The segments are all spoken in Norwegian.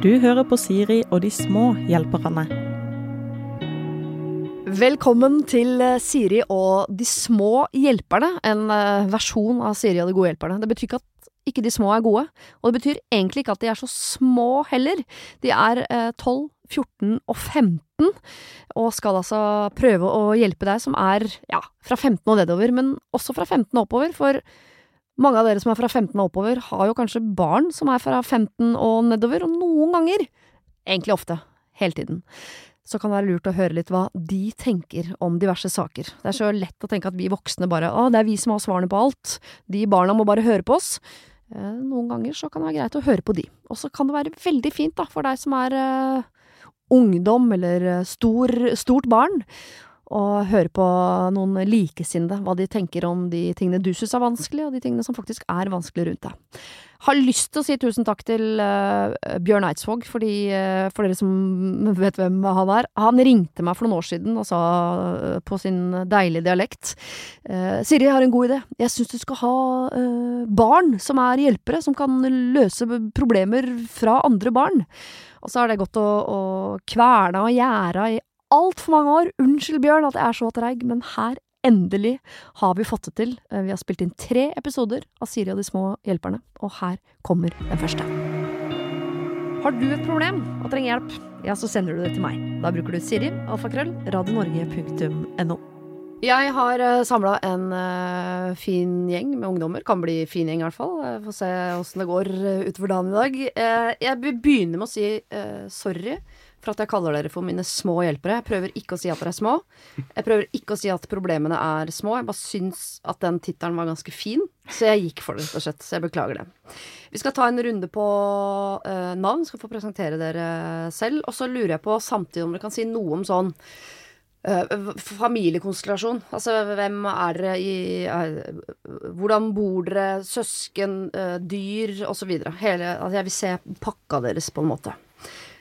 Du hører på Siri og de små hjelperne. Velkommen til eh, Siri og de små hjelperne, en eh, versjon av Siri og de gode hjelperne. Det betyr ikke at ikke de små er gode, og det betyr egentlig ikke at de er så små heller. De er eh, 12, 14 og 15, og skal altså prøve å hjelpe deg som er ja, fra 15 og nedover, men også fra 15 og oppover, for mange av dere som er fra 15 og oppover, har jo kanskje barn som er fra 15 og nedover, og noen ganger, egentlig ofte, hele tiden, så kan det være lurt å høre litt hva de tenker om diverse saker. Det er så lett å tenke at vi voksne bare å, det er vi som har svarene på alt, de barna må bare høre på oss. Eh, noen ganger så kan det være greit å høre på de. Og så kan det være veldig fint da, for deg som er eh, ungdom eller eh, stor, stort barn, og høre på noen likesinnede, hva de tenker om de tingene du syns er vanskelig, og de tingene som faktisk er vanskelig rundt deg. Har lyst til å si tusen takk til uh, Bjørn Eidsvåg, fordi, uh, for dere som vet hvem han er. Han ringte meg for noen år siden og sa uh, på sin deilige dialekt Siri, jeg har en god idé. Jeg syns du skal ha barn som er hjelpere, som kan løse problemer fra andre barn. Og så har det gått å, å kverna og gjæra i altfor mange år. Unnskyld, Bjørn, at jeg er så treig, men her endelig har vi fått det til. Eh, Vi har spilt inn tre episoder av Siri og de små hjelperne, og her kommer den første. Har du et problem og trenger hjelp, ja, så sender du det til meg. Da bruker du Siri, alfakrøll, radionorge.no. Jeg har uh, samla en eh, fin gjeng med ungdommer. Kan bli fin gjeng, i hvert fall. Får se åssen det går utover dagen i dag. Eh, jeg begynner med å si eh, sorry for at jeg kaller dere for mine små hjelpere. Jeg prøver ikke å si at dere er små. Jeg prøver ikke å si at problemene er små. Jeg bare syns at den tittelen var ganske fin, så jeg gikk for det, rett og slett. Så jeg beklager det. Vi skal ta en runde på uh, navn, skal få presentere dere selv. Og så lurer jeg på samtidig om dere kan si noe om sånn Uh, familiekonstellasjon. Altså hvem er dere i uh, Hvordan bor dere? Søsken, uh, dyr osv. Hele Altså jeg vil se pakka deres, på en måte.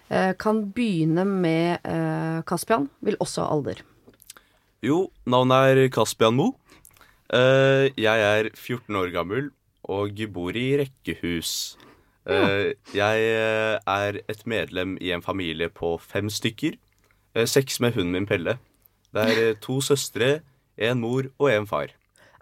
Eh, kan begynne med eh, Kaspian. Vil også ha alder. Jo, navnet er Kaspian Mo. Eh, jeg er 14 år gammel og bor i rekkehus. Eh, jeg eh, er et medlem i en familie på fem stykker. Eh, seks med hunden min Pelle. Det er eh, to søstre, en mor og en far.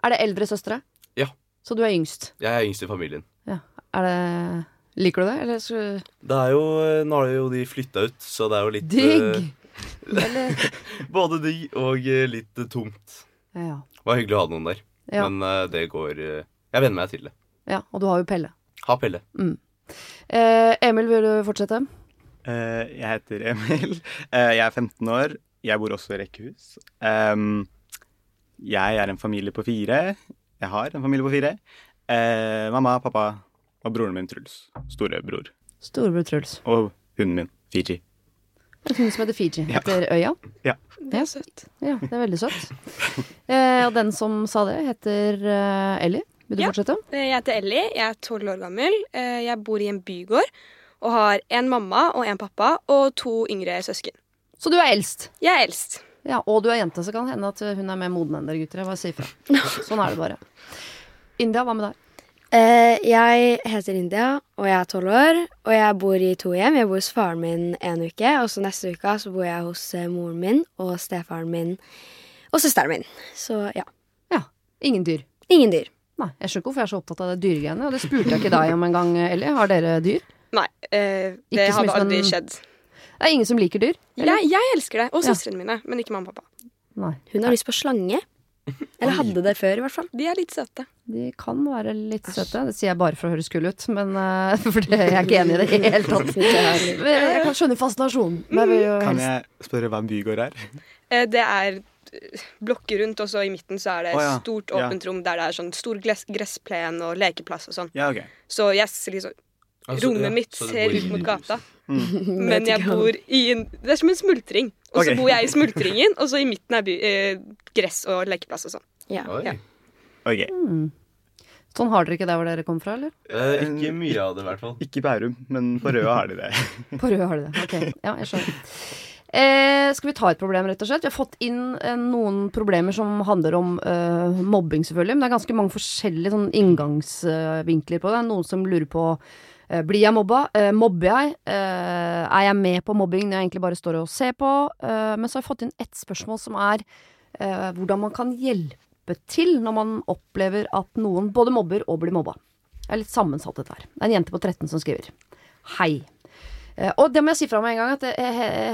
Er det eldre søstre? Ja. Så du er yngst? Jeg er yngst i familien. Ja. Er det Liker du det, eller så Det er jo, eh, Nå har jo de flytta ut, så det er jo litt Digg! eh, Eller både digg og eh, litt tomt. Ja. Det var hyggelig å ha noen der, Ja. men det går Jeg venner meg til det. ja. Og du har jo Pelle. Har Pelle. Eh, Emil, vil du fortsette? Eh, jeg heter Emil. Eh, jeg er 15 år. Jeg bor også i rekkehus. Ehm, jeg er en familie på fire. Jeg har en familie på fire. Eh, mamma, pappa og broren min Truls. Storebror. Storebror Truls. Og hunden min Fiji. En hund som heter Fiji. Ja. Etter øya. Ja. Det er søtt. Ja, det er veldig søtt. Eh, og den som sa det, heter eh, Ellie. Vil du Ja. fortsette? Eh, Jeg heter Ellie, jeg er tolv år gammel. Eh, Jeg bor i en bygård og har en mamma og en pappa og to yngre søsken. Så du er eldst. Jeg er eldst. Ja, og du er jente, så kan det hende at hun er mer moden enn dere gutter. Jeg bare sier fra. Sånn er det bare. India, hva med deg? Eh, jeg heter India, og jeg er tolv år. Og jeg bor i to hjem. Jeg bor hos faren min en uke, og så neste uke så bor jeg hos eh, moren min og stefaren min og søsteren min. Så ja. Ja. Ingen dyr. Ingen dyr. Nei, Jeg skjønner ikke hvorfor jeg er så opptatt av det dyregreiene. Og det spurte jeg ikke deg om en gang, Ellie. Har dere dyr? Nei, eh, det hadde aldri en- skjedd. Det er ingen som liker dyr? Jeg, jeg elsker det, og Ja. søstrene mine, men ikke mamma og pappa. Nei. Hun har lyst på slange. Eller hadde det før, i hvert fall. De er litt søte. De kan være litt søte. Det sier jeg bare for å høres kul ut, men uh, for det, jeg er ikke enig i det i det hele tatt. Jeg kan skjønne fascinasjonen. Men jeg jo Kan jeg spørre hva en bygård er? Eh, Det er eh, blokker rundt, og så i midten så er det oh, ja. stort stort, Ja. åpent rom der det er sånn stor gress, gressplen og lekeplass og sånn. Ja, okay. Så yes, liksom, Altså, rommet ja, mitt ser ut mot gata. Mm. Men jeg bor i en Det er som en smultring. Og så okay. bor jeg i smultringen, og så i midten er by, eh, gress og lekeplass og sånn. Ja. Oi. Ja. Okay. Mm. Sånn har dere ikke der hvor dere kommer fra, eller? Eh, ikke mye av det, i hvert fall. Ikke i Bærum, men på Røa har de det. På Røa har de det. Ok, ja, jeg skjønner. Eh, skal vi ta et problem, rett og slett? Vi har fått inn eh, noen problemer som handler om eh, mobbing, selvfølgelig. Men det er ganske mange forskjellige sånn, inngangsvinkler på det. Noen som lurer på blir jeg mobba? Eh, mobber jeg? Eh, er jeg med på mobbing når jeg egentlig bare står og ser på? Eh, men så har jeg fått inn ett spørsmål som er eh, hvordan man kan hjelpe til når man opplever at noen både mobber og blir mobba. Det er litt sammensatt dette her. Det er en jente på 13 som skriver. Hei. Eh, og det må jeg si fra meg en gang, at det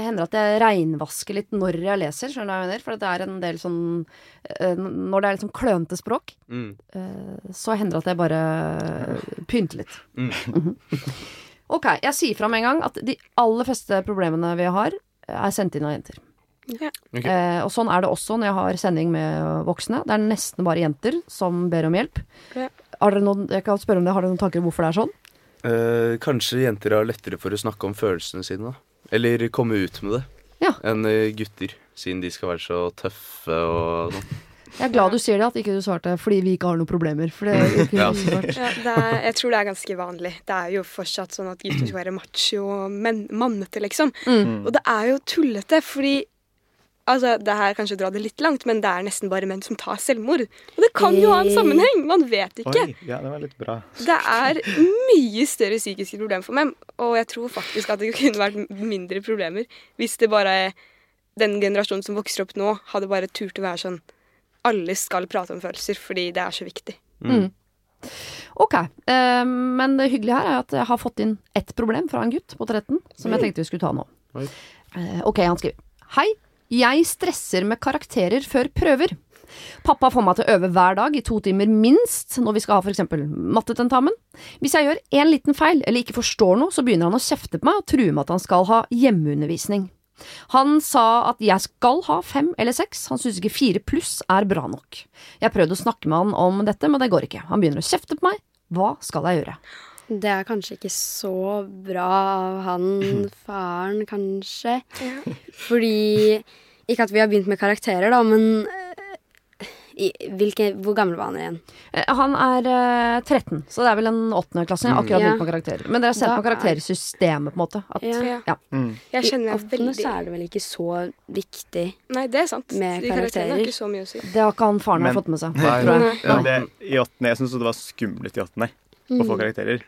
hender at jeg reinvasker litt når jeg leser. Skjønner du hva jeg mener? For det er en del sånn eh, Når det er litt sånn klønete språk, Mm. eh, så hender det at jeg bare pynter litt. Mm. Ok, jeg sier fra med en gang at de aller fleste problemene vi har, er sendt inn av jenter. Ja. Okay. Eh, og sånn er det også når jeg har sending med voksne. Det er nesten bare jenter som ber om hjelp. Ja. Har dere noen, jeg kan spørre om det, har dere noen tanker om hvorfor det er sånn? Eh, kanskje jenter har lettere for å snakke om følelsene sine, da. Eller komme ut med det. Ja. Enn eh, gutter, siden de skal være så tøffe og sånn. Jeg er glad du sier det, at ikke du svarte fordi vi ikke har noen problemer. For det er ikke Ja. Ja, det er, jeg tror det er ganske vanlig. Det er jo fortsatt sånn at gutter skal være macho og mannete, liksom. Mm. Og det er jo tullete, fordi Altså, det her kanskje drar det litt langt, men det er nesten bare menn som tar selvmord. Og det kan jo ha en sammenheng! Man vet ikke. Oi, ja, det var litt bra. Det er mye større psykiske problemer for menn, og jeg tror faktisk at det kunne vært mindre problemer hvis det bare den generasjonen som vokser opp nå, hadde bare turt å være sånn Alle skal prate om følelser, fordi det er så viktig. Mm. Ok, uh, men det hyggelige her er at jeg har fått inn ett problem fra en gutt på 13, som jeg tenkte vi skulle ta nå. Eh, ok, han skriver. Hei, jeg stresser med karakterer før prøver. Pappa får meg til å øve hver dag i to timer minst når vi skal ha for eksempel mattetentamen. Hvis jeg gjør én liten feil eller ikke forstår noe, så begynner han å kjefte på meg og true med at han skal ha hjemmeundervisning. Han sa at jeg skal ha fem eller seks, han synes ikke fire pluss er bra nok. Jeg prøvde å snakke med han om dette, men det går ikke. Han begynner å kjefte på meg. Hva skal jeg gjøre? Det er kanskje ikke så bra av han faren, kanskje. Fordi Ikke at vi har begynt med karakterer, da, men eh, i, hvilke, Hvor gammel var han igjen? Eh, Han er eh, 13, så det er vel en åttende klasse. Jeg har akkurat Ja. begynt med karakterer. Men dere har sett Da på karaktersystemet, på en måte. At, Ja. Ja. Ja. Mm. Jeg kjenner meg åttende veldig så er det vel ikke så viktig. Nei, det er sant. Med De karakterene har karakterer. ikke så mye å si. Det har ikke han faren har fått med seg. Nei. nei. Ja, Nei. det, I åttende, Jeg syns det var skummelt i åttende å få karakterer.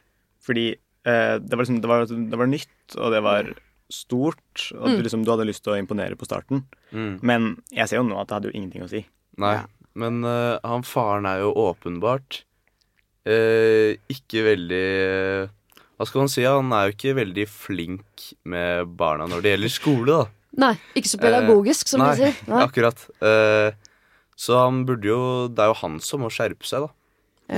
Fordi eh, det, var liksom, det, var, det var nytt, og det var stort. Og du, liksom, du hadde lyst til å imponere på starten. Mm. Men jeg ser jo nå at det hadde jo ingenting å si. Nei, Ja. men uh, han faren er jo åpenbart uh, ikke veldig Hva skal man si? Han er jo ikke veldig flink med barna når det gjelder skole, da. Nei, ikke så pedagogisk, som Nei, de sier. Nei. akkurat. Eh, så han burde jo Det er jo han som må skjerpe seg, da.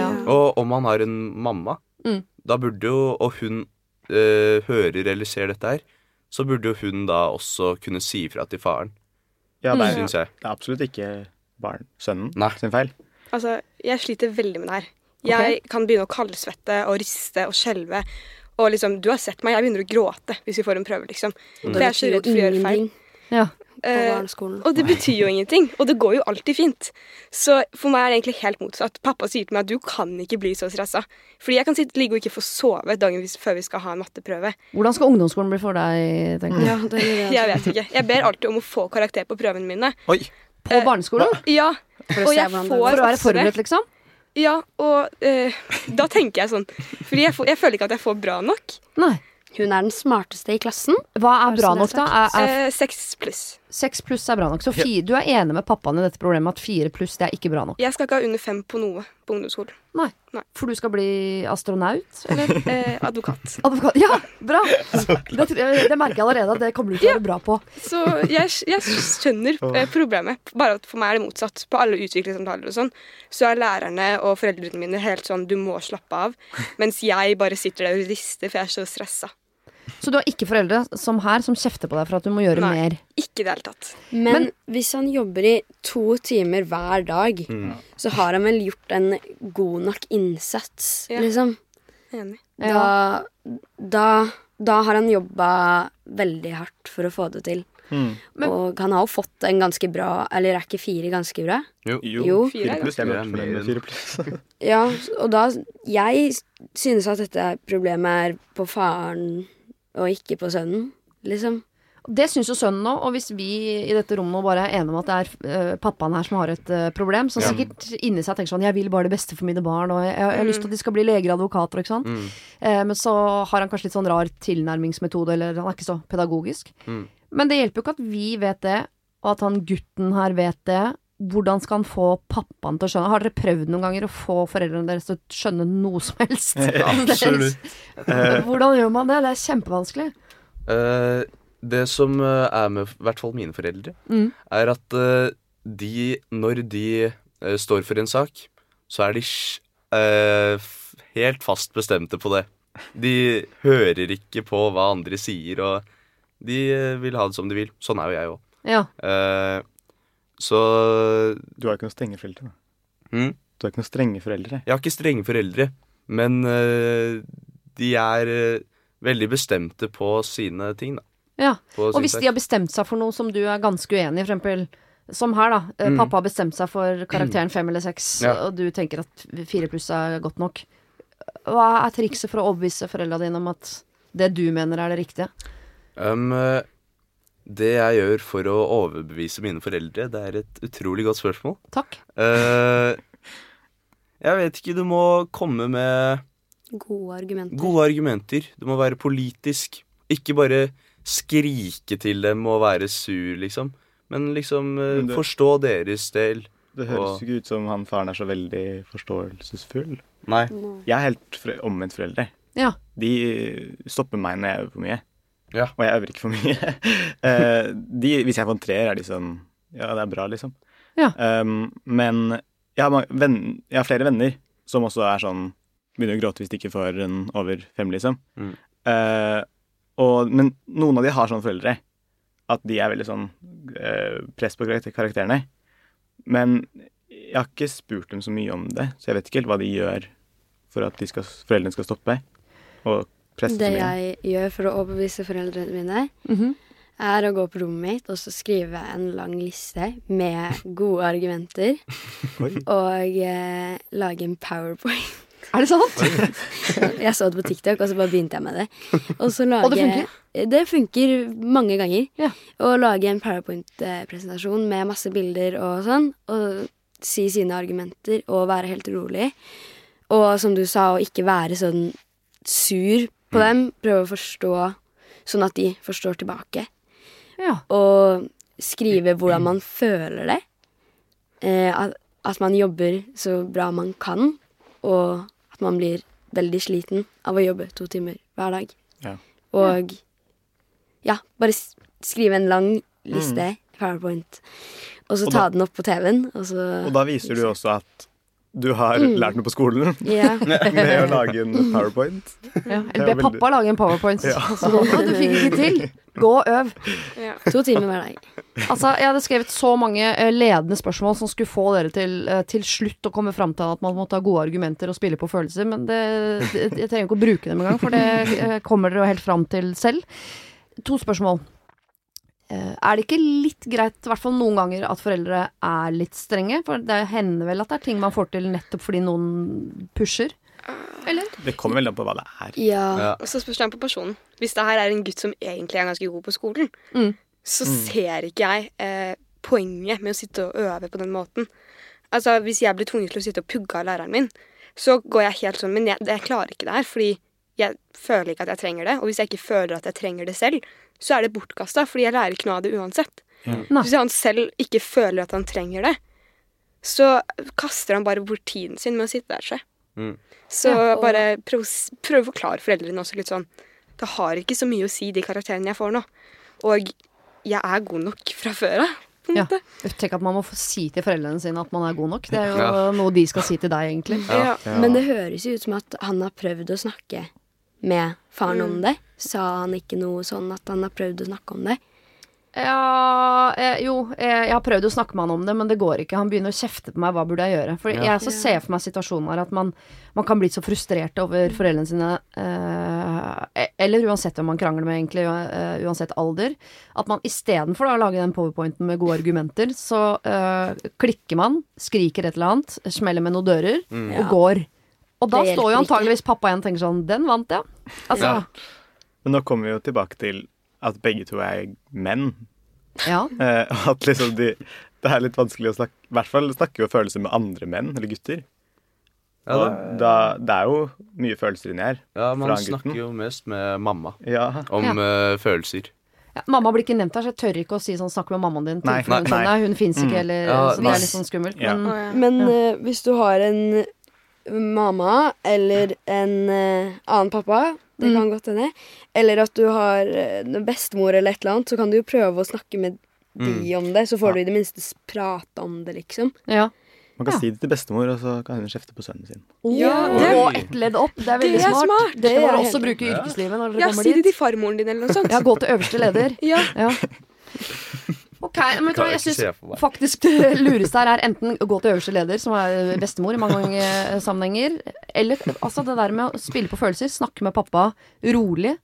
Ja. Og om han har en mamma, Mm. Da burde jo Og hun øh, hører eller ser dette her, så burde jo hun da også kunne si ifra til faren, Ja, det er, syns jeg. det er absolutt ikke barn, sønnen Nei. sin feil. Altså, jeg sliter veldig med det her. Jeg kan begynne å kaldsvette og riste og skjelve. Og liksom, du har sett meg, jeg begynner å gråte hvis vi får en prøve, liksom. Mm. For jeg er så redd for å gjøre feil. Ja. På Eh, barneskolen. og det betyr jo ingenting, og det går jo alltid fint. Så for meg er det egentlig helt motsatt. Pappa sier til meg at du kan ikke bli så stressa. Fordi jeg kan sitte, ligge og ikke få sove dagen før vi skal ha en matteprøve. Hvordan skal ungdomsskolen bli for deg, tenker du? Ja, det jeg Jeg vet ikke. Jeg ber alltid om å få karakter på prøvene mine. Oi! På Eh, barneskolen? Ja, For å og jeg får. For å være forberedt, liksom? Ja, og eh, da tenker jeg sånn Fordi jeg, får, jeg føler ikke at jeg får bra nok. Nei. Hun er den smarteste i klassen. Hva er bra sånn nok, da? er Er, er Eh, Seks pluss. Seks pluss er bra nok. Så fi, du er enig med pappaen i dette problemet at fire pluss det er ikke bra nok? Jeg skal ikke ha under fem på noe på ungdomsskolen. Nei. Nei. For du skal bli astronaut? Eller Eh, advokat. advokat? Ja, bra! Det, det merker jeg allerede at det kommer du til å være bra på. Så jeg, jeg skjønner eh, problemet. Bare at for meg er det motsatt. På alle utviklingssamtaler og sånn, så er lærerne og foreldrene mine helt sånn du må slappe av. Mens jeg bare sitter der og rister, for jeg er så stressa. Så du har ikke foreldre som her som kjefter på deg for at du må gjøre Nei. mer? Ikke i det hele tatt. Men, Men- hvis han jobber i to timer hver dag, så har han vel gjort en god nok innsats, Ja. liksom. Enig. Da, da, da har han jobba veldig hardt for å få det til. Mm. Men- og han har jo fått en ganske bra Eller er ikke fire ganske bra? Jo. Jo, Jo. fire pluss. Er mer enn- fire pluss. Ja, og da Jeg synes at dette problemet er på faren og ikke på sønnen, liksom. Det syns jo sønnen òg, og hvis vi i dette rommet nå bare er enige om at det er eh, pappaen her som har et eh, problem, så Ja. sikkert inni seg tenker sånn Jeg vil bare det beste for mine barn, og jeg, jeg, har lyst til at de skal bli leger og advokater, ikke sant. Mm. Eh, men så har han kanskje litt sånn rar tilnærmingsmetode, eller han er ikke så pedagogisk. Mm. Men det hjelper jo ikke at vi vet det, og at han gutten her vet det. Hvordan skal han få pappaen til å skjønne? Har dere prøvd noen ganger å få foreldrene deres til å skjønne noe som helst? Absolutt. Hvordan gjør man det? Det er kjempevanskelig. Uh, det som eh, er med i hvert fall mine foreldre, Mm. er at uh, de, når de uh, står for en sak, så er de eh, helt fast bestemte på det. De hører ikke på hva andre sier, og de eh, vil ha det som de vil. Sånn er jo jeg òg. Ja. Så Du har ikke noen strenge foreldre. da. mm, Du har ikke noen strenge foreldre. Jeg har ikke strenge foreldre, men eh, de er eh, veldig bestemte på sine ting, da. ja. På Og hvis sak. de har bestemt seg for noe som du er ganske uenig i, for eksempel som her, da. Mm. Pappa har bestemt seg for karakteren fem eller seks, Ja. og du tenker at fire pluss er godt nok. Hva er trikset for å overbevise foreldra dine om at det du mener er det riktige? Um, det jeg gjør for å overbevise mine foreldre, det er et utrolig godt spørsmål. Takk. Uh, jeg vet ikke, du må komme med Gode argumenter. gode argumenter. Du må være politisk. Ikke bare skrike til dem og være sur, liksom. Men liksom uh, Men det- forstå deres del. Det høres Og- ikke ut som han faren er så veldig forståelsesfull. Nei. Jeg er helt fre omvendt foreldre. Ja. De stopper meg når jeg gjør for mye. Ja. Og jeg øver ikke for mye. Eh, de, hvis jeg får en treer, er de sånn Ja, det er bra, liksom. Ja. Um, men jeg har, mange, venn, jeg har flere venner som også er sånn Begynner å gråte hvis de ikke får en over fem, liksom. Mm. Uh, og, men noen av de har sånne foreldre at de er veldig sånn uh, press på karakterene. Men jeg har ikke spurt dem så mye om det, så jeg vet ikke helt hva de gjør for at de skal, foreldrene skal stoppe og presse så Det jeg gjør for å overbevise foreldrene mine, Mhm. er å gå på rommet mitt og så skrive en lang liste med gode argumenter. Og eh, lage en powerpoint. Er det sant? Jeg så det på TikTok, og så bare begynte jeg med det. Og, så lage, Og det funker? Det funker mange ganger. Ja. Å lage en powerpoint-presentasjon med masse bilder og sånn, og si sine argumenter og være helt rolig. Og som du sa, å ikke være sånn sur på dem. Prøve å forstå sånn at de forstår tilbake. Ja. Og skrive hvordan man føler det. Eh, at, at man jobber så bra man kan, og at man blir veldig sliten av å jobbe to timer hver dag. Ja. Og ja, bare skrive en lang liste, powerpoint, og så Og ta da- den opp på TV-en, og Og da viser du også at du har Mm. lært noe på skolen yeah. med å lage en powerpoint. ja. Eller er be veldig- pappa lage en powerpoint. Ja. Så, du fikk ikke til. Gå og øv. Ja. To timer hver dag. Altså, jeg hadde skrevet så mange eh, ledende spørsmål som skulle få dere til eh, til slutt å komme fram til at man måtte ha gode argumenter og spille på følelser, men det, det, jeg trenger ikke å bruke dem engang, for det eh, kommer dere jo helt fram til selv. To spørsmål. Eh, Er det ikke litt greit, i hvert fall noen ganger, at foreldre er litt strenge? For det hender vel at det er ting man får til nettopp fordi noen pusher? Eller? Det kommer veldig an på hva det er. Ja. Ja. Og så spørs det an på personen. Hvis det her er en gutt som egentlig er ganske god på skolen, Mm. så ser ikke jeg eh, poenget med å sitte og øve på den måten. Altså, Hvis jeg blir tvunget til å sitte og pugge av læreren min, så går jeg helt sånn Men jeg, jeg klarer ikke det her, fordi jeg føler ikke at jeg trenger det. Og hvis jeg ikke føler at jeg trenger det selv, så er det bortkasta, fordi jeg lærer ikke noe av det uansett. Ja. Hvis han selv ikke føler at han trenger det, så kaster han bare bort tiden sin med å sitte der. seg. Mm. så Ja, og- bare prøv, prøv å forklare foreldrene også litt sånn Det har ikke så mye å si, de karakterene jeg får nå. Og jeg er god nok fra før av. Ja. Tenk at man må få si til foreldrene sine at man er god nok. Det er jo Ja. noe de skal si til deg, egentlig. Ja. Ja. Men det høres jo ut som at han har prøvd å snakke med faren om det. Sa han ikke noe sånn at han har prøvd å snakke om det? Ja, eh, jo, eh, jeg har prøvd å snakke med han om det, men det går ikke. Han begynner å kjefte på meg. Hva burde jeg gjøre? For Ja. jeg så ser for meg situasjonen her at man, man kan bli så frustrert over foreldrene sine, eh, eller uansett om man krangler med, egentlig, eh, uansett alder, at man istedenfor å lage den powerpointen med gode argumenter, så eh, klikker man, skriker et eller annet, smeller med noen dører, Mm. og går. Og da står jo antageligvis pappa igjen og tenker sånn Den vant, ja. Altså, Ja. Men nå kommer vi jo tilbake til at begge to er menn. Ja. Eh, og at liksom de Det er litt vanskelig å snakke I hvert fall snakke jo følelser med andre menn, eller gutter. Ja, og det, da, det er jo mye følelser inni her. ja man fra gutten. snakker jo mest med mamma Ja. om Ja. Uh, følelser. Ja, mamma blir ikke nevnt her, så jeg tør ikke å si sånn 'snakk med mammaen din'. Nei, nei, sånn, nei. hun fins ikke, Mm. eller Ja, Så det nei. er litt sånn skummelt. Ja. Men ja. Men eh, hvis du har en mamma eller en eh, annen pappa, det Mm. kan godt hende, eller at du har eh, bestemor eller et eller annet, så kan du jo prøve å snakke med de om det, så får Ja. du i det minste prate om det, liksom. ja. Man kan Ja. si det til bestemor, og så kan hun kjefte på sønnen sin. Ja, det- gå ett ledd opp. Det er veldig Det er smart. smart. Det må kan er også bruke i yrkeslivet når dere Ja, kommer si det dit. til farmoren din eller noe sånt. Ja, gå til øverste leder. Ja. Ja. Ok, men jeg jeg syns faktisk det lureste her er enten å gå til øverste leder, som er bestemor i mange eh, sammenhenger, eller altså det der med å spille på følelser, snakke med pappa rolig,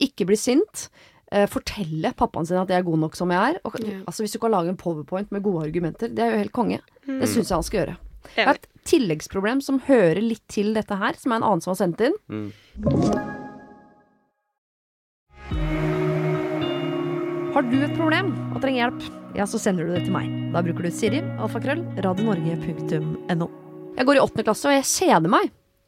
ikke bli sint. eh, fortelle pappaen sin at jeg er god nok som jeg er. Og, altså Hvis du kan lage en powerpoint med gode argumenter, det er jo helt konge. Det syns jeg han skal gjøre. Jeg har et tilleggsproblem som hører litt til dette her, som er en annen som har sendt inn. Mm. Har du et problem og trenger hjelp, ja, så sender du det til meg. Da bruker du Siri, alfakrøll, radionorge.no. Jeg går i åttende klasse, og jeg kjeder meg.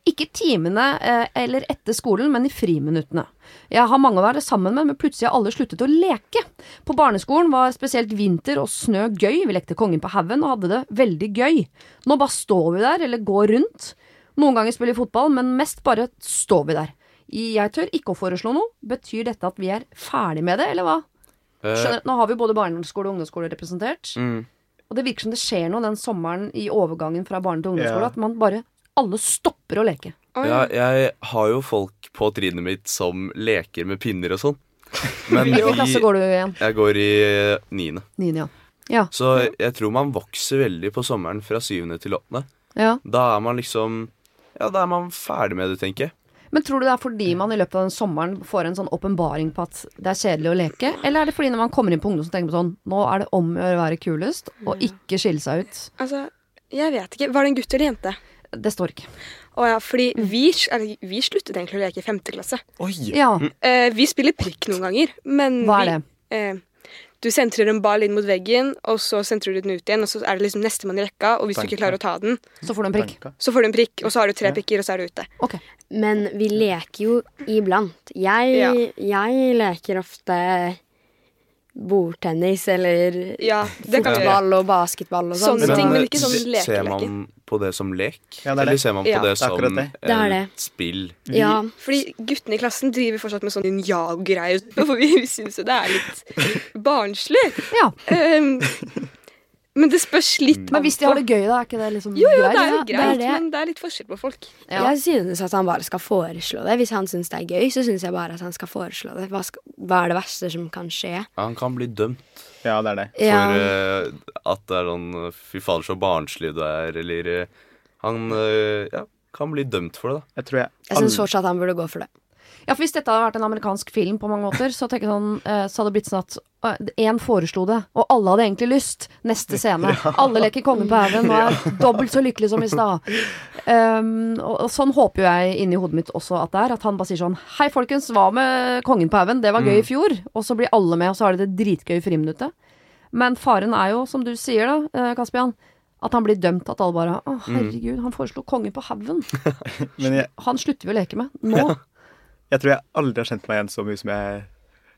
Ikke i timene eh, eller etter skolen, men i friminuttene. Jeg har mange å være sammen med, men plutselig har alle sluttet å leke. På barneskolen var spesielt vinter og snø gøy, vi lekte Kongen på haugen og hadde det veldig gøy. Nå bare står vi der, eller går rundt. Noen ganger spiller vi fotball, men mest bare står vi der. Jeg tør ikke å foreslå noe. Betyr dette at vi er ferdig med det, eller hva? Eh, Skjønner, nå har vi både barneskole og ungdomsskole representert. mm. Og det virker som det skjer noe den sommeren i overgangen fra barne til ungdomsskole. Ja. At man bare Alle stopper å leke. Ja, jeg har jo folk på trinnet mitt som leker med pinner og sånn. Men Hvilken klasse går du igjen? jeg går i eh, niende. Niende, ja. Ja. Så jeg tror man vokser veldig på sommeren fra syvende til åttende. ja. Da er man liksom Ja, da er man ferdig med det, tenker jeg. Men tror du det er fordi man i løpet av den sommeren får en sånn åpenbaring på at det er kjedelig å leke? Eller er det fordi når man kommer inn på ungdom så tenker man sånn Nå er det om å gjøre å være kulest, og ikke skille seg ut? Altså, jeg vet ikke. Var det en gutt eller jente? Det står ikke. Å ja, fordi vi, eller, vi sluttet egentlig å leke i femte klasse. Oi! Ja, Eh, vi spiller prikk noen ganger, men hva er vi, det? Eh, du sentrer en ball inn mot veggen, og så sentrer du den ut igjen, og så er det liksom nestemann i rekka, og hvis du ikke klarer å ta den, Så får du en prikk. Tanker. så får du en prikk, og så har du tre prikker, og så er du ute. Ok. Men vi leker jo iblant. Jeg, Ja. jeg leker ofte bordtennis eller Ja, fotball og basketball og sånn. Sånne ting, men eh, ikke sånn se- Ser man på det som lek? Ja, det er Eller ser man på Ja. det Det som det. Det er det. et spill? Ja. Fordi guttene i klassen driver fortsatt med sånn ninjago-greier, for vi syns jo det er litt barnslig. Ja. Um, men det spørs litt Men hvis de har det gøy, da, er ikke det liksom Jo, jo, greit? det er jo greit, det er det. men det er litt forskjell på folk. Ja. Jeg synes at han bare skal foreslå det. Hvis han syns det er gøy, så syns jeg bare at han skal foreslå det. Hva, skal, hva er det verste som kan skje? Ja, han kan bli dømt Ja, det er det. for Ja. eh, at det er sånn Fy fader, så barnslig du er, eller eh, Han uh, ja, kan bli dømt for det, da. Jeg tror jeg Jeg syns fortsatt han burde gå for det. Ja, for Hvis dette hadde vært en amerikansk film, på mange måter, så jeg sånn, eh, så hadde det blitt sånn at én foreslo det, og alle hadde egentlig lyst. Neste scene. Alle leker kongen på haugen og er dobbelt så lykkelig som i stad. Um, og, og sånn håper jo jeg inni hodet mitt også at det er. At han bare sier sånn Hei, folkens, hva med kongen på haugen? Det var gøy i fjor. Og så blir alle med, og så har de det dritgøy i friminuttet. Men faren er jo, som du sier da, eh, Kaspian, at han blir dømt. At alle bare Å, herregud, han foreslo kongen på haugen. Han slutter vi å leke med. Nå. Jeg tror jeg aldri har kjent meg igjen så mye som jeg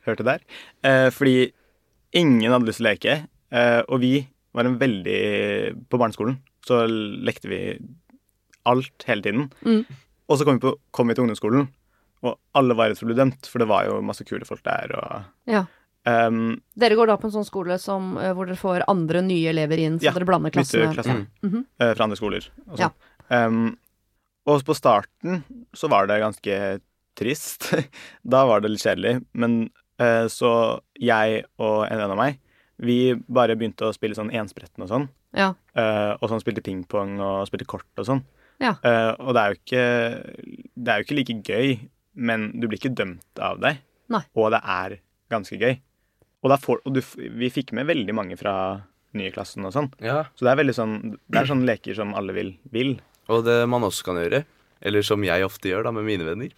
hørte der. Eh, fordi ingen hadde lyst til å leke, eh, og vi var en veldig På barneskolen så lekte vi alt hele tiden. Mm. Og så kom vi, på, kom vi til ungdomsskolen, og alle var redd for å bli dømt, for det var jo masse kule folk der. og... Ja. Um, Dere går da på en sånn skole som, eh, hvor dere får andre nye elever inn, så Ja, dere blander klassene? bytte mm -hmm. eh, fra andre skoler. Og, Ja. sånn. um, og på starten så var det ganske trist. da var det litt kjedelig. Men eh, så jeg og en venn av meg, vi bare begynte å spille sånn enspretten og sånn. Ja. Eh, og sånn spilte pingpong og spilte kort og sånn. Ja. Eh, og det er jo ikke Det er jo ikke like gøy, men du blir ikke dømt av det. Nei. Og det er ganske gøy. Og, får, og du, vi fikk med veldig mange fra nye klassen og sånn. Ja. Så det er veldig sånn Det er sånne leker som alle vil. vil. Og det man også kan gjøre, eller som jeg ofte gjør da med mine venner,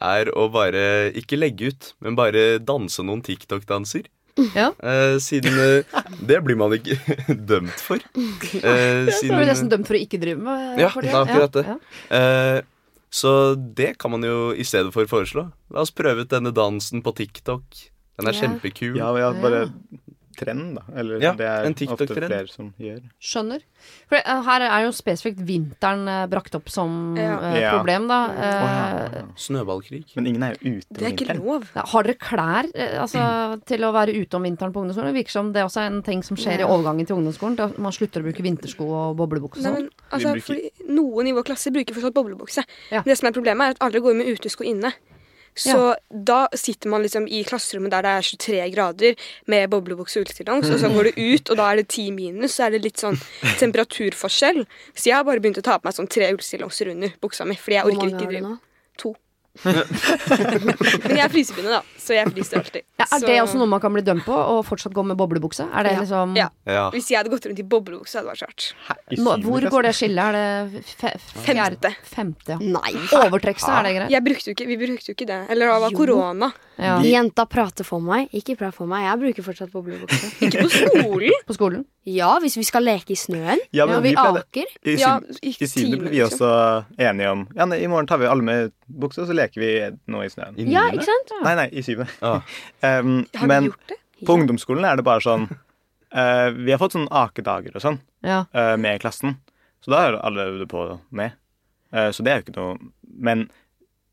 er å bare ikke legge ut, men bare danse noen TikTok-danser. Ja. Eh, siden eh, det blir man ikke dømt for. Eh, Så er du nesten dømt for å ikke drive med Ja, for det er akkurat det. Ja. Eh, så det kan man jo i stedet for foreslå. La oss prøve ut denne dansen på TikTok. Den er Ja. kjempekul. Ja, bare trend, da. Eller Ja, det er en ofte flere som gjør. Skjønner. For eh, her er jo spesifikt vinteren eh, brakt opp som Ja. eh, problem, da. Eh, ja. Snøballkrig. Men ingen er jo ute Det er ikke lov. ja, har dere klær altså, til å være ute om vinteren på ungdomsskolen? Det virker som det også er en ting som skjer i overgangen til ungdomsskolen. Da man slutter å bruke vintersko og boblebukse og sånn. altså, bruker- Noen i vår klasse bruker fortsatt boblebukse. Ja. Det som er Problemet er at alle går med utesko inne. Så da sitter man liksom i klasserommet der det er 23 grader med boblebukse og ullstillongs, og så går du ut, og da er det 10 minus, så er det litt sånn temperaturforskjell. Så jeg har bare begynt å ta på meg sånn tre ullstillongser under buksa mi, fordi jeg orker ikke drive to. Men jeg er frysepinne, da, så jeg fryser alltid. Ja, er Så- det også noe man kan bli dømt på, og fortsatt gå med boblebukse? Er det Ja. liksom Ja. Ja. Hvis jeg hadde gått rundt i boblebukse, hadde det vært rart. Nå, Hvor går det skillet? Er det fe fjerde- Femte. Femte, ja. Nei. Overtrekkelse, er det greit? Jeg brukte jo ikke, vi brukte jo ikke det. Eller det var korona. Ja. Jenta prater for meg. Ikke prat for meg. Jeg bruker fortsatt boblebukse. Ikke på skolen. På skolen? Ja, hvis vi skal leke i snøen. Ja, Ja, vi vi aker. I, Ja, i I syvende ble vi også enige om Ja, nei, i morgen tar vi alle med bukse, og så leker vi nå i snøen. I Ja, ikke sant? Nei, nei, i syvende. Ah. Um, Har men gjort det? på ungdomsskolen er det bare sånn uh, Vi har fått sånn akedager og sånn Ja. uh, med klassen. Så da er alle øvd på med. Uh, så det er jo ikke noe Men,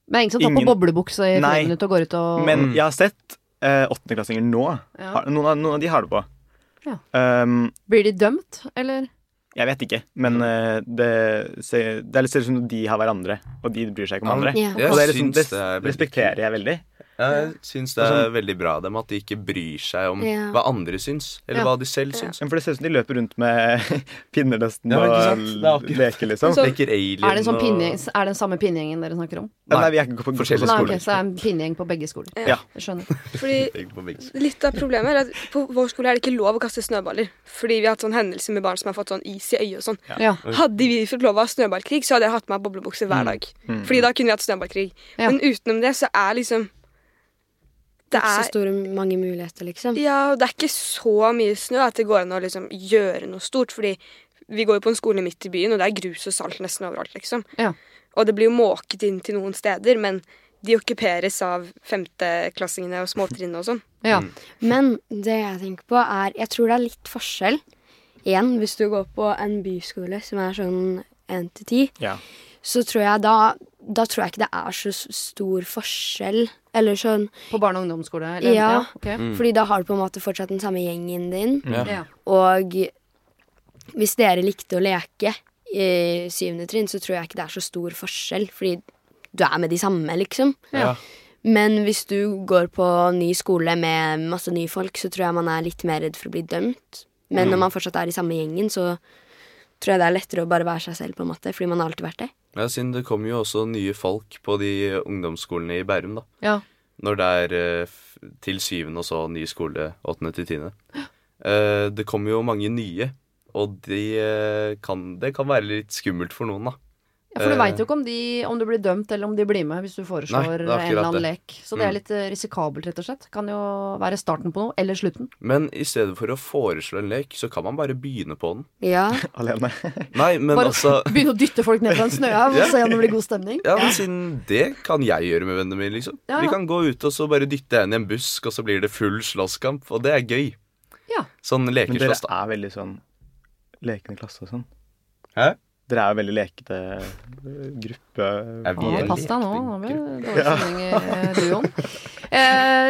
Men ingen som tar på boblebukse i fem minutter og går ut og men jeg har sett eh, åttendeklassinger nå. Ja. Har, noen, av, noen av de har det på. Ja. Um, Blir de dømt, eller? Jeg vet ikke, men uh, det, ser, det er ser ut som de har hverandre, og de bryr seg ikke om andre. Ja. Og det, er liksom, det det er respekterer jeg veldig. Jeg syns det er veldig bra av dem at de ikke bryr seg om Ja. hva andre syns, eller Ja. hva de selv syns. Men for det ser ut som de løper rundt med pinner nesten Ja, og er leker, liksom. Så- Leker alien Er det, en sånn og pinne, er det den samme pinnegjengen dere snakker om? Nei, Nei, vi er ikke på, forskjellige skoler. Nei, okay, så er det en pinnegjeng på begge skoler. Ja. Jeg skjønner. Fordi. Litt av problemet er at på vår skole er det ikke lov å kaste snøballer. Fordi vi har hatt sånn hendelser med barn som har fått sånn is i øyet og sånn. Ja. Hadde vi fått lov å ha snøballkrig, så hadde jeg hatt med meg boblebukse hver dag. Mm. Fordi da kunne vi hatt snøballkrig. Ja. Men utenom det så er liksom Det Ikke så er store mange muligheter, liksom. Ja, og det er ikke så mye snø at det går an å liksom gjøre noe stort. Fordi vi går jo på en skole midt i byen, og det er grus og salt nesten overalt, liksom. Ja. Og det blir jo måket inn til noen steder, men de okkuperes av femteklassingene og småtrinnet og sånn. Ja. Men det jeg tenker på, er Jeg tror det er litt forskjell. Igjen, hvis du går på en byskole som er sånn 1 til 10, Ja. Så tror jeg da Da tror jeg ikke det er så stor forskjell. Eller sånn På barne- og ungdomsskole? Eller? Ja. ok. Fordi da har du på en måte fortsatt den samme gjengen din. Ja. Ja. Og hvis dere likte å leke i syvende trinn, så tror jeg ikke det er så stor forskjell. Fordi du er med de samme, liksom. Ja. Men hvis du går på ny skole med masse nye folk, så tror jeg man er litt mer redd for å bli dømt. Men når man fortsatt er i samme gjengen, så tror jeg det er lettere å bare være seg selv, på en måte. Fordi man har alltid vært det. Ja, siden det kommer jo også nye folk på de ungdomsskolene i Bærum, da. Ja. Når det er eh, til syvende og så ny skole åttende til tiende. Eh, det kommer jo mange nye, og de eh, kan, det kan være litt skummelt for noen, da. Ja, For du Eh. veit jo ikke om, de, om du blir dømt eller om de blir med hvis du foreslår Nei, en eller annen lek. Så det er Mm. litt eh, risikabelt, rett og slett. Kan jo være starten på noe, eller slutten. Men i stedet for å foreslå en lek, så kan man bare begynne på den. Ja. Alene. Nei, men Bare altså begynne å dytte folk ned fra en snøhaug og Ja. se om det blir god stemning. Ja, men siden det kan jeg gjøre med vennene mine, liksom. Ja, Vi kan gå ut og så bare dytte en i en busk, og så blir det full slåsskamp, og det er gøy. Ja. Sånn Men dere er veldig sånn lekende klasse og sånn. Hæ? Dere er jo veldig lekete eh, gruppe. Er vi Ja, er pass deg nå. Nå blir det dårlig stemning i eh, duoen. Eh,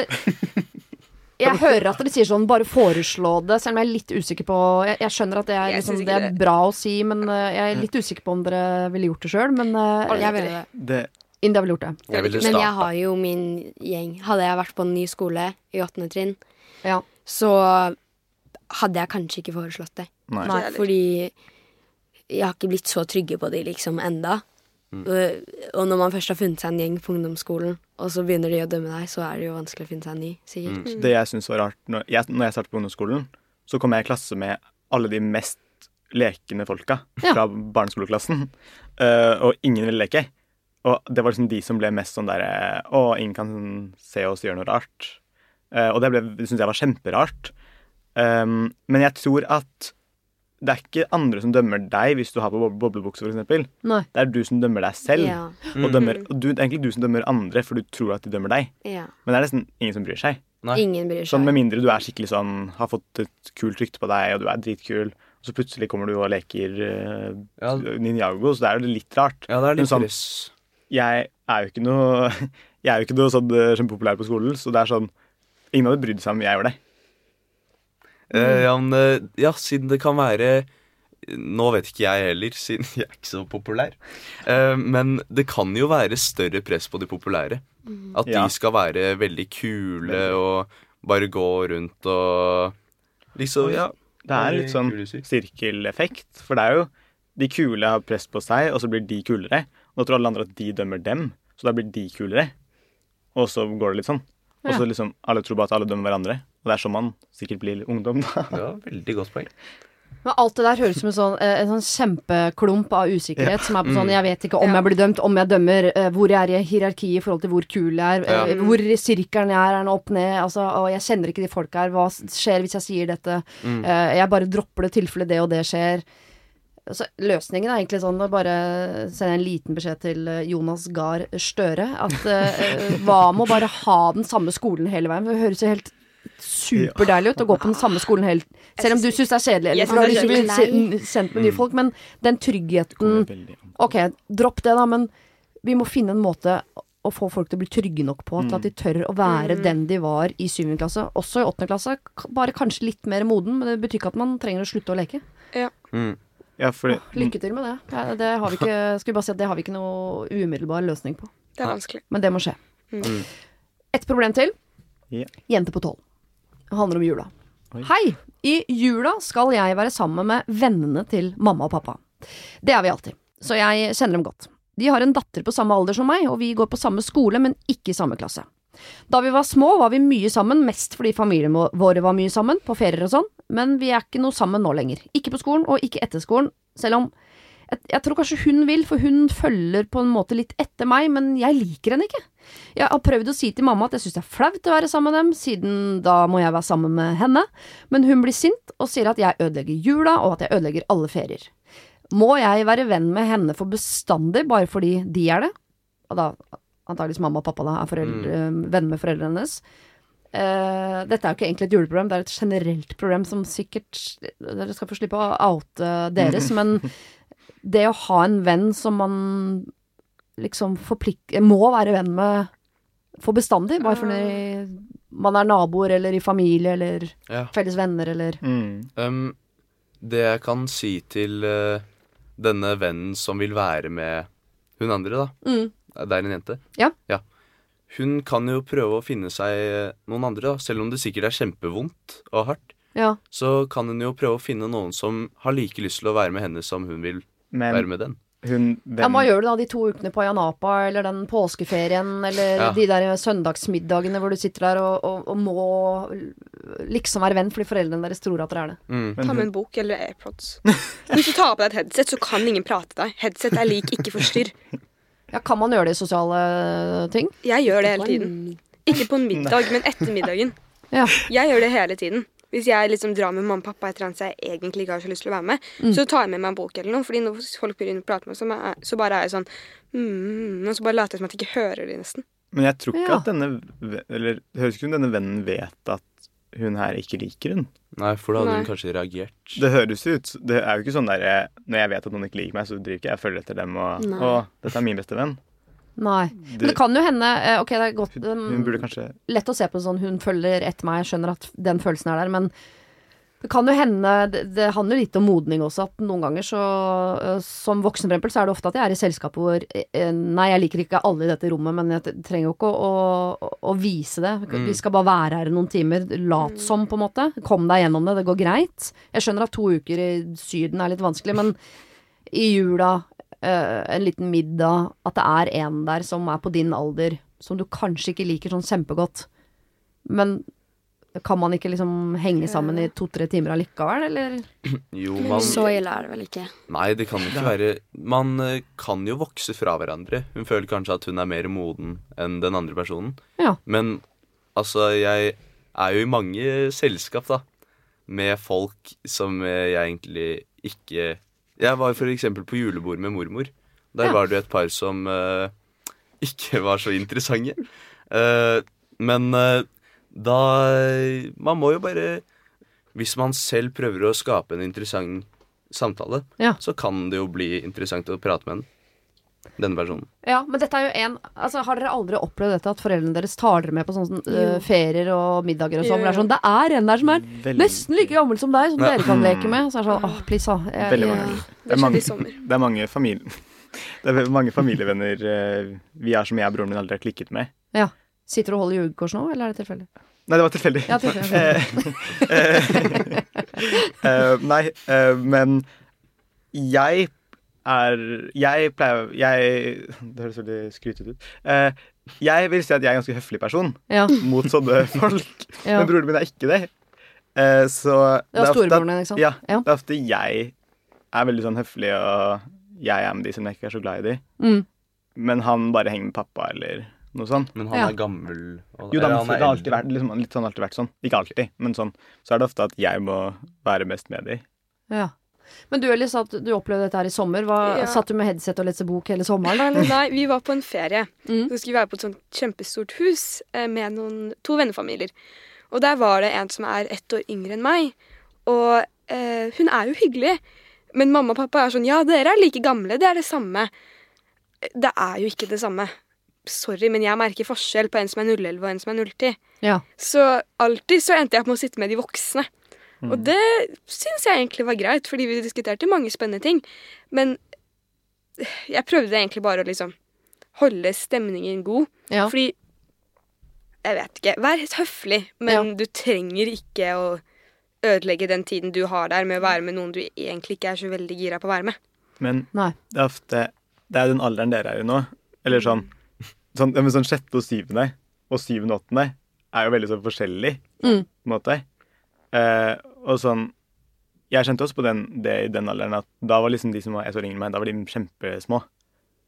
jeg hører at dere sier sånn 'bare foreslå det', selv om jeg er litt usikker på Jeg, jeg skjønner at det er, liksom, det er bra å si, men eh, jeg er litt usikker på om dere ville gjort det sjøl. Men uh, Jeg ville det. Det, India ville gjort det. Jeg ville Men jeg har jo min gjeng. Hadde jeg vært på en ny skole i åttende trinn, Ja. så hadde jeg kanskje ikke foreslått det. nei. Nei. Fordi jeg har ikke blitt så trygge på de liksom enda. Og, og når man først har funnet seg en gjeng på ungdomsskolen, og så begynner de å dømme deg, så er det jo vanskelig å finne seg en ny, sikkert. Det jeg syns var rart når jeg, når jeg startet på ungdomsskolen, så kom jeg i klasse med alle de mest lekende folka Ja. fra barneskoleklassen. uh, og ingen ville leke. Og det var liksom de som ble mest sånn derre Å, ingen kan se oss gjøre noe rart. Uh, og det, ble- det syns jeg var kjemperart. Um, men jeg tror at det er ikke andre som dømmer deg hvis du har på bob- boblebukse, for eksempel. Det er du som dømmer deg selv. Ja. Og, dømmer, og du, det er egentlig du som dømmer andre, for du tror at de dømmer deg. ja. Men det er nesten ingen som bryr seg. Nei. Ingen bryr seg. Sånn Med mindre du er skikkelig sånn har fått et kult rykte på deg, og du er dritkul, og så plutselig kommer du og leker uh, Ja, Ninjago, så det er jo litt rart. ja, det er litt sånn-. Jeg er jo ikke noe Jeg er jo ikke noe sånn eh, kjempepopulær på skolen, så det er sånn Ingen hadde brydd seg om jeg gjør det. Eh, ja, men, eh, ja, siden det kan være Nå vet ikke jeg heller, siden jeg er ikke så populær. Uh, men det kan jo være større press på de populære. At Ja. de skal være veldig kule og bare gå rundt og liksom Ja. Det er litt sånn sirkeleffekt. For det er jo de kule har press på seg, og så blir de kulere. Og da tror alle andre at de dømmer dem, så da blir de kulere. Og så går det litt sånn. Og så liksom alle tror bare at alle dømmer hverandre. Og det er sånn man sikkert blir ungdom, da. Ja, veldig godt poeng. Men alt det der høres ut som en sånn, eh, en sånn kjempeklump av usikkerhet. Som er på sånn Jeg vet ikke om Ja. jeg blir dømt, om jeg dømmer, eh, hvor jeg er i hierarkiet i forhold til hvor kul jeg er, eh, Ja. hvor sirkelen jeg er, er den opp ned, altså, og jeg kjenner ikke de folka her, hva skjer hvis jeg sier dette? Mm. jeg bare dropper det tilfelle det og det skjer. Så løsningen er egentlig sånn å bare sende en liten beskjed til eh, Jonas Gahr Støre. At eh, hva med å bare ha den samme skolen hele veien? Det høres jo helt superdeilig ut å gå på den samme skolen helt Selv om du syns det er kjedelig, eller for du har lyst til å bli er med nye folk, men den tryggheten Ok, dropp det, da, men vi må finne en måte å få folk til å bli trygge nok på til at de tør å være den de var i syvende klasse. Også i åttende klasse. Bare kanskje litt mer moden, men det betyr ikke at man trenger å slutte å leke. Mm. Ja, fordi Lykke til med det. Ja, det har vi ikke, skal vi bare si at det har vi ikke noe umiddelbar løsning på. Det er vanskelig. Men det må skje. Mm. Et problem til. Yeah. Jente på tolv. Handler om jula. Oi. Hei! I jula skal jeg være sammen med vennene til mamma og pappa. Det er vi alltid, så jeg kjenner dem godt. De har en datter på samme alder som meg, og vi går på samme skole, men ikke i samme klasse. Da vi var små, var vi mye sammen, mest fordi familien våre var mye sammen, på ferier og sånn, men vi er ikke noe sammen nå lenger. Ikke på skolen, og ikke etter skolen, selv om jeg, jeg tror kanskje hun vil, for hun følger på en måte litt etter meg, men jeg liker henne ikke. Jeg har prøvd å si til mamma at jeg syns det er flaut å være sammen med dem, siden da må jeg være sammen med henne, men hun blir sint og sier at jeg ødelegger jula, og at jeg ødelegger alle ferier. Må jeg være venn med henne for bestandig, bare fordi de er det? Og da antakeligvis mamma og pappa da er foreldre, venner med foreldrene hennes. Uh, dette er jo ikke egentlig et juleproblem, det er et generelt problem som sikkert Dere skal få slippe å oute deres, men det å ha en venn som man liksom forplikter må være venn med for bestandig, bare fordi man er naboer eller i familie eller Ja. felles venner eller mm, Um, det jeg kan si til uh, denne vennen som vil være med hun andre, da. mm. Det er en jente. Ja. Hun kan jo prøve å finne seg noen andre, da. Selv om det sikkert er kjempevondt og hardt. Ja. Så kan hun jo prøve å finne noen som har like lyst til å være med henne som hun vil være Vær med den. hun Ja, hva gjør du da de to ukene på Ayanapa, eller den påskeferien, eller Ja. de der søndagsmiddagene hvor du sitter der og, og, og må liksom være venn fordi foreldrene deres tror at dere er det? Mm. Ta med en bok eller AirPods. Hvis du tar på deg et headset, så kan ingen prate deg. Headset er lik ikke forstyrr. Ja, kan man gjøre det i sosiale ting? Jeg gjør det hele tiden. Ikke på en middag, men etter middagen. Ja. Jeg gjør det hele tiden. Hvis jeg liksom drar med mamma og pappa et eller annet jeg egentlig ikke har så lyst til å være med, Mm. så tar jeg med meg en bok eller noe. Fordi når folk begynner å prate med meg, så, bare er jeg sånn mm, Og så bare later jeg som at jeg ikke hører de nesten. men jeg tror ikke Ja. at denne Eller det høres ikke ut som denne vennen vet at hun her ikke liker hun. Nei, for da hadde Nei. hun kanskje reagert. Det høres ut Det er jo ikke sånn der Når jeg vet at noen ikke liker meg, så driver ikke jeg og følger etter dem og Nei. Å, dette er min beste venn. Nei. Men Det, kan jo hende eh, Ok, det er godt hun, um, hun burde kanskje Lett å se på det sånn hun følger etter meg, jeg skjønner at den følelsen er der, men det kan jo hende Det, det handler litt om modning også, at noen ganger så øh, Som voksen, for så er det ofte at jeg er i selskap hvor eh, Nei, jeg liker ikke alle i dette rommet, men jeg trenger jo ikke å, å, å vise det. Vi skal bare være her i noen timer. Lat som, på en måte. Kom deg gjennom det. Det går greit. Jeg skjønner at to uker i Syden er litt vanskelig, men i jula, eh, en liten middag, at det er en der som er på din alder, som du kanskje ikke liker sånn kjempegodt, men Kan man ikke liksom henge sammen i to-tre timer allikevel, eller? Jo, man Så ille er det vel ikke. Nei, det kan ikke være Man eh, kan jo vokse fra hverandre. Hun føler kanskje at hun er mer moden enn den andre personen. Ja. Men altså, jeg er jo i mange selskap, da. Med folk som jeg egentlig ikke Jeg var for eksempel på julebord med mormor. Der var det jo et par som uh, ikke var så interessante. Uh, men uh, da Man må jo bare Hvis man selv prøver å skape en interessant samtale, Ja. så kan det jo bli interessant å prate med den. Denne personen. Ja, men dette er jo en altså, Har dere aldri opplevd dette at foreldrene deres tar dere med på sånne eh, ferier og middager og sånn? Det er sånn Det er en der som er Veldig- nesten like gammel som deg, som Ja. dere kan leke med. Så er det sånn åh, please, ah. Jeg- Veldig Ja. mange. Det Det er mange, det er mange familier Det er mange familievenner eh, vi er som jeg og broren min aldri har klikket med. Sitter du og holder jugekors nå, eller er det tilfeldig? Nei, det var tilfeldig. Ja, tilfeldig. Eh, eh, nei, uh, men jeg er Jeg pleier jeg, Det høres veldig skrytete ut. Eh, jeg vil si at jeg er en ganske høflig person Ja. mot sånne folk. ja. Men broren min er ikke det. Eh, så Det er ofte at- storebroren din, ikke sant? Ja, Ja. det er ofte jeg er veldig sånn høflig, og jeg er med de som jeg ikke er så glad i de. Mm. Men han bare henger med pappa eller noe sånt. Men han Ja. er gammel. og- Jo, da, han, er det har alltid vært, liksom, litt sånn, alltid vært sånn. Ikke alltid, men sånn. Så er det ofte at jeg må være mest med de. ja. Men du Ellis, at du opplevde dette her i sommer. Hva, Ja. Satt du med headset og leste bok hele sommeren. Eller? Nei, vi var på en ferie. Mm. Så skulle vi være på et sånt kjempestort hus eh, med noen, to vennefamilier. Og der var det en som er ett år yngre enn meg. Og eh, hun er jo hyggelig. Men mamma og pappa er sånn Ja, dere er like gamle. Det er det samme. Det er jo ikke det samme. Sorry, men jeg merker forskjell på en som er 011 og en som er 010. Ja. Så alltid så endte jeg på med å sitte med de voksne. Mm. Og det syns jeg egentlig var greit, fordi vi diskuterte mange spennende ting. Men jeg prøvde egentlig bare å liksom holde stemningen god. ja. Fordi Jeg vet ikke. Vær høflig, men du trenger ikke å ødelegge den tiden du har der med å være med noen du egentlig ikke er så veldig gira på å være med. Men Nei. det er ofte Det er den alderen dere er i nå. Eller sånn, sånn, sånn sjette og syvende og syvende og åttende er jo veldig sånn forskjellig Mm. på en måte. Eh, og sånn Jeg kjente også på den, det i den alderen at da var liksom de som var jeg så yngre meg, da var de kjempesmå.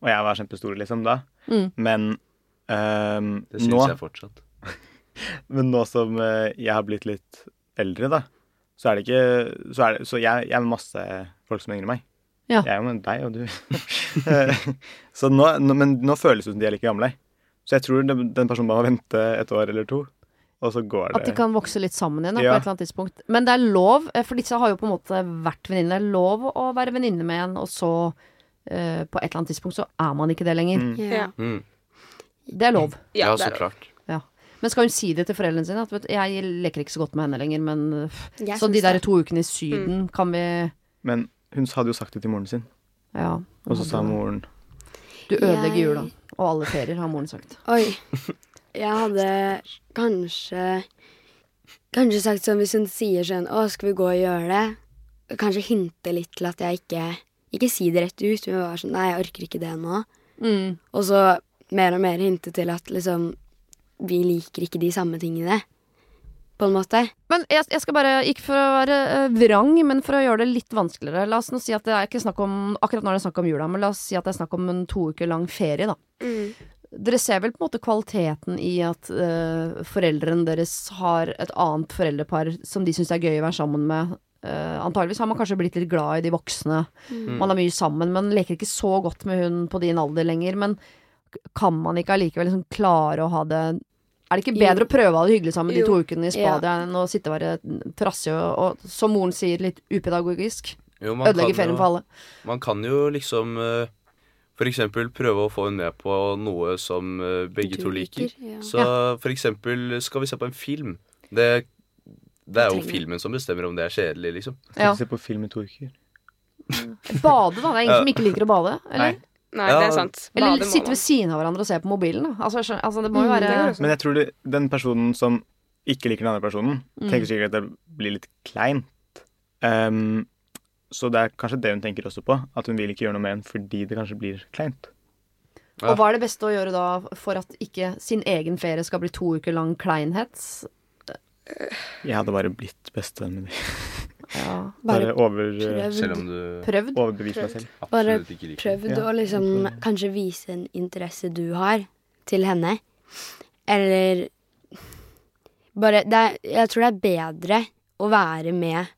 Og jeg var kjempestor liksom da. Mm. Men eh, Det syns jeg fortsatt. Men nå som eh, jeg har blitt litt eldre, da, så er det ikke Så, er det, så jeg, jeg er med masse folk som er yngre enn meg. Ja. Jeg er jo med deg og du. så nå, nå, men nå føles det som de er like gamle. Så jeg tror den, den personen bare må vente et år eller to, og så går det At de kan vokse litt sammen igjen da, på et eller annet tidspunkt. Men det er lov, eh, for disse har jo på en måte vært venninner. Det er lov å være venninne med en, og så uh, på et eller annet tidspunkt så er man ikke det lenger. Mm. Ja. Ja. Mm. Det er lov. Ja, så klart. Ja. Men skal hun si det til foreldrene sine? At vet, jeg leker ikke så godt med henne lenger, men øh, Jeg Så de der det. to ukene i Syden, kan vi Men hun hadde jo sagt det til moren sin, Ja. og så sa moren Du ødelegger Jeg- jula. Og alle ferier, har moren sagt. Oi. Jeg hadde kanskje Kanskje sagt sånn hvis hun sier sånn Å, skal vi gå og gjøre det? Kanskje hinte litt til at jeg ikke Ikke si det rett ut, men være sånn Nei, jeg orker ikke det nå. Mm. Og så mer og mer hinte til at liksom Vi liker ikke de samme tingene. På en måte. Men jeg, jeg skal bare, ikke for å være øh, vrang, men for å gjøre det litt vanskeligere. La oss nå si at det er ikke snakk om Akkurat nå er det snakk om jula, men la oss si at det er snakk om en to uker lang ferie, da. Mm. Dere ser vel på en måte kvaliteten i at uh, foreldrene deres har et annet foreldrepar som de syns er gøy å være sammen med. Uh, antageligvis har man kanskje blitt litt glad i de voksne. Man er mye sammen, men leker ikke så godt med hun på din alder lenger. Men kan man ikke allikevel liksom klare å ha det Er det ikke Jo. bedre å prøve å ha det hyggelig sammen de to ukene i Ja. spadet enn å sitte og være trassig og, og, som moren sier, litt upedagogisk? Jo, Ødelegge ferien jo- for alle. Man kan jo liksom eh, for eksempel prøve å få henne med på noe som eh, begge to liker. Ja. Så for eksempel skal vi se på en film. Det, det er jo filmen som bestemmer om det er kjedelig, liksom. Skal vi se på film i to uker? Bade, da. Det er ingen Ja. som ikke liker å bade? Eller, Nei. Nei, Ja, det er sant. eller Bade Eller sitte ved siden av hverandre og se på mobilen? Altså, altså, det må jo Mm, være mm. Men jeg tror det, den personen som ikke liker den andre personen, Mm. tenker sikkert at det blir litt kleint. Ehm, så det er kanskje det hun tenker også på. At hun vil ikke gjøre noe med en fordi det kanskje blir kleint. Ja. Og hva er det beste å gjøre da for at ikke sin egen ferie skal bli to uker lang kleinhet? Jeg hadde bare blitt bestevenn med dem. Ja. Bare Bare over, prøvd, Selv om du Prøvd. meg selv. Bare absolutt prøvd Ja. å liksom kanskje vise en interesse du har, til henne. Eller bare det er, Jeg tror det er bedre å være med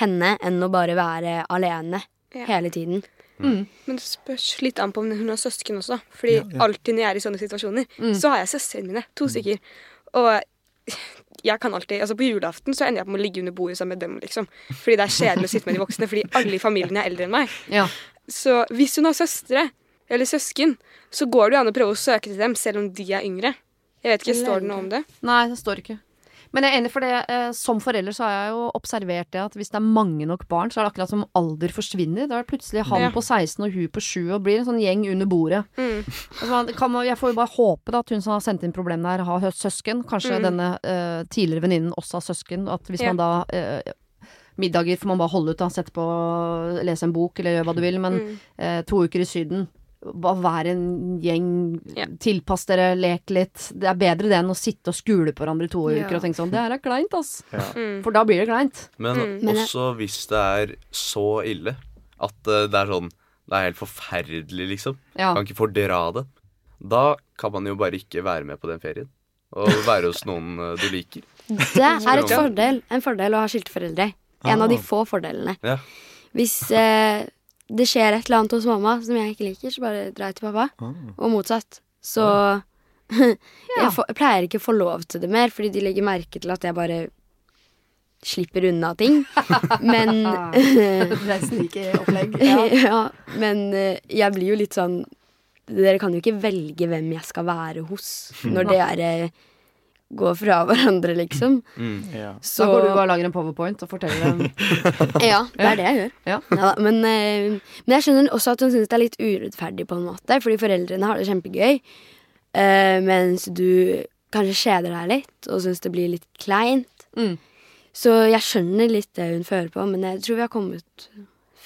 henne enn å bare være alene Ja. hele tiden. Mm. Men det spørs litt an på om hun har søsken også. Fordi Ja, ja. alltid når jeg er i sånne situasjoner, Mm. så har jeg søstrene mine. To stykker. Og jeg kan alltid, altså På julaften så ender jeg på å ligge under bordet sammen med dem. liksom. Fordi det er kjedelig å sitte med de voksne, fordi alle i familien er eldre enn meg. Ja. Så hvis hun har søstre eller søsken, så går det jo an å prøve å søke til dem selv om de er yngre. Jeg vet ikke, Står det noe om det? Nei, det står ikke. Men jeg er enig for det. Eh, som forelder så har jeg jo observert det at hvis det er mange nok barn, så er det akkurat som alder forsvinner. Da er det plutselig han Ja. på 16 og hun på 7 og blir en sånn gjeng under bordet. Mm. Altså, man jeg får jo bare håpe da, at hun som har sendt inn problemene her, har søsken. Kanskje Mm. denne uh, tidligere venninnen også har søsken. At hvis Ja. man da uh, Middager får man bare holde ut, da. Sette på, lese en bok eller gjøre hva du vil. Men Mm. eh, to uker i Syden bare være en gjeng, Ja. tilpass dere, lek litt. Det er bedre det enn å sitte og skule på hverandre i to Ja. uker og tenke sånn Det her er kleint, ass. Ja. Mm. For da blir det kleint. Men Mm. Også hvis det er så ille at eh, det er sånn Det er helt forferdelig, liksom. Ja. Kan ikke fordra det. Da kan man jo bare ikke være med på den ferien. Og være hos noen eh, du liker. Det er et fordel, en fordel å ha skilte foreldre. En av de Ah. få fordelene. Ja. Hvis eh, det skjer et eller annet hos mamma som jeg ikke liker, så bare drar jeg til pappa. Ah. Og motsatt. Så jeg, for, jeg pleier ikke å få lov til det mer, fordi de legger merke til at jeg bare slipper unna ting. Men Det er snikeopplegg. ja. Ja. men eh, jeg blir jo litt sånn Dere kan jo ikke velge hvem jeg skal være hos når det dere går fra hverandre, liksom. Mm. Ja. Så Da går du bare og lager en powerpoint og forteller dem Ja, det er det jeg gjør. Ja. Ja, men, eh, men jeg skjønner også at hun syns det er litt urettferdig, på en måte. Fordi foreldrene har det kjempegøy, eh, mens du kanskje kjeder deg litt og syns det blir litt kleint. Mm. Så jeg skjønner litt det hun fører på, men jeg tror vi har kommet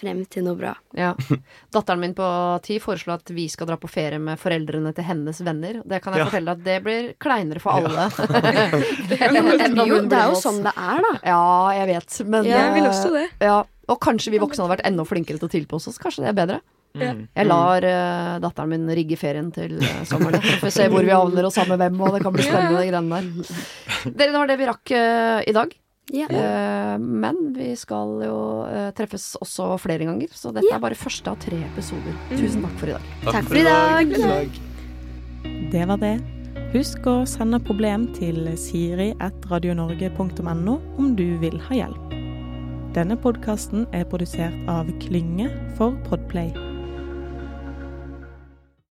frem til noe bra. Ja. Datteren min på ti foreslo at vi skal dra på ferie med foreldrene til hennes venner. Det kan jeg Ja. fortelle at det blir kleinere for alle. Det er jo, det er jo sånn det er, da. Ja, jeg vet, men Ja, Jeg vil eh, også det. Ja, og kanskje vi voksne hadde vært enda flinkere til å tilpasse oss. Kanskje det er bedre. Mm. Jeg lar uh, datteren min rigge ferien til uh, sommeren. Så får se hvor vi havner og sammen med hvem, og det kan bli spennende, de greiene der. Dere, det var det vi rakk uh, i dag. Ja. Uh, men vi skal jo uh, treffes også flere ganger, så dette Ja. er bare første av tre episoder. Tusen takk for i dag. Takk for i dag. Det var det. Husk å sende problem til siri.radionorge.no om du vil ha hjelp. Denne podkasten er produsert av Klynge for Podplay.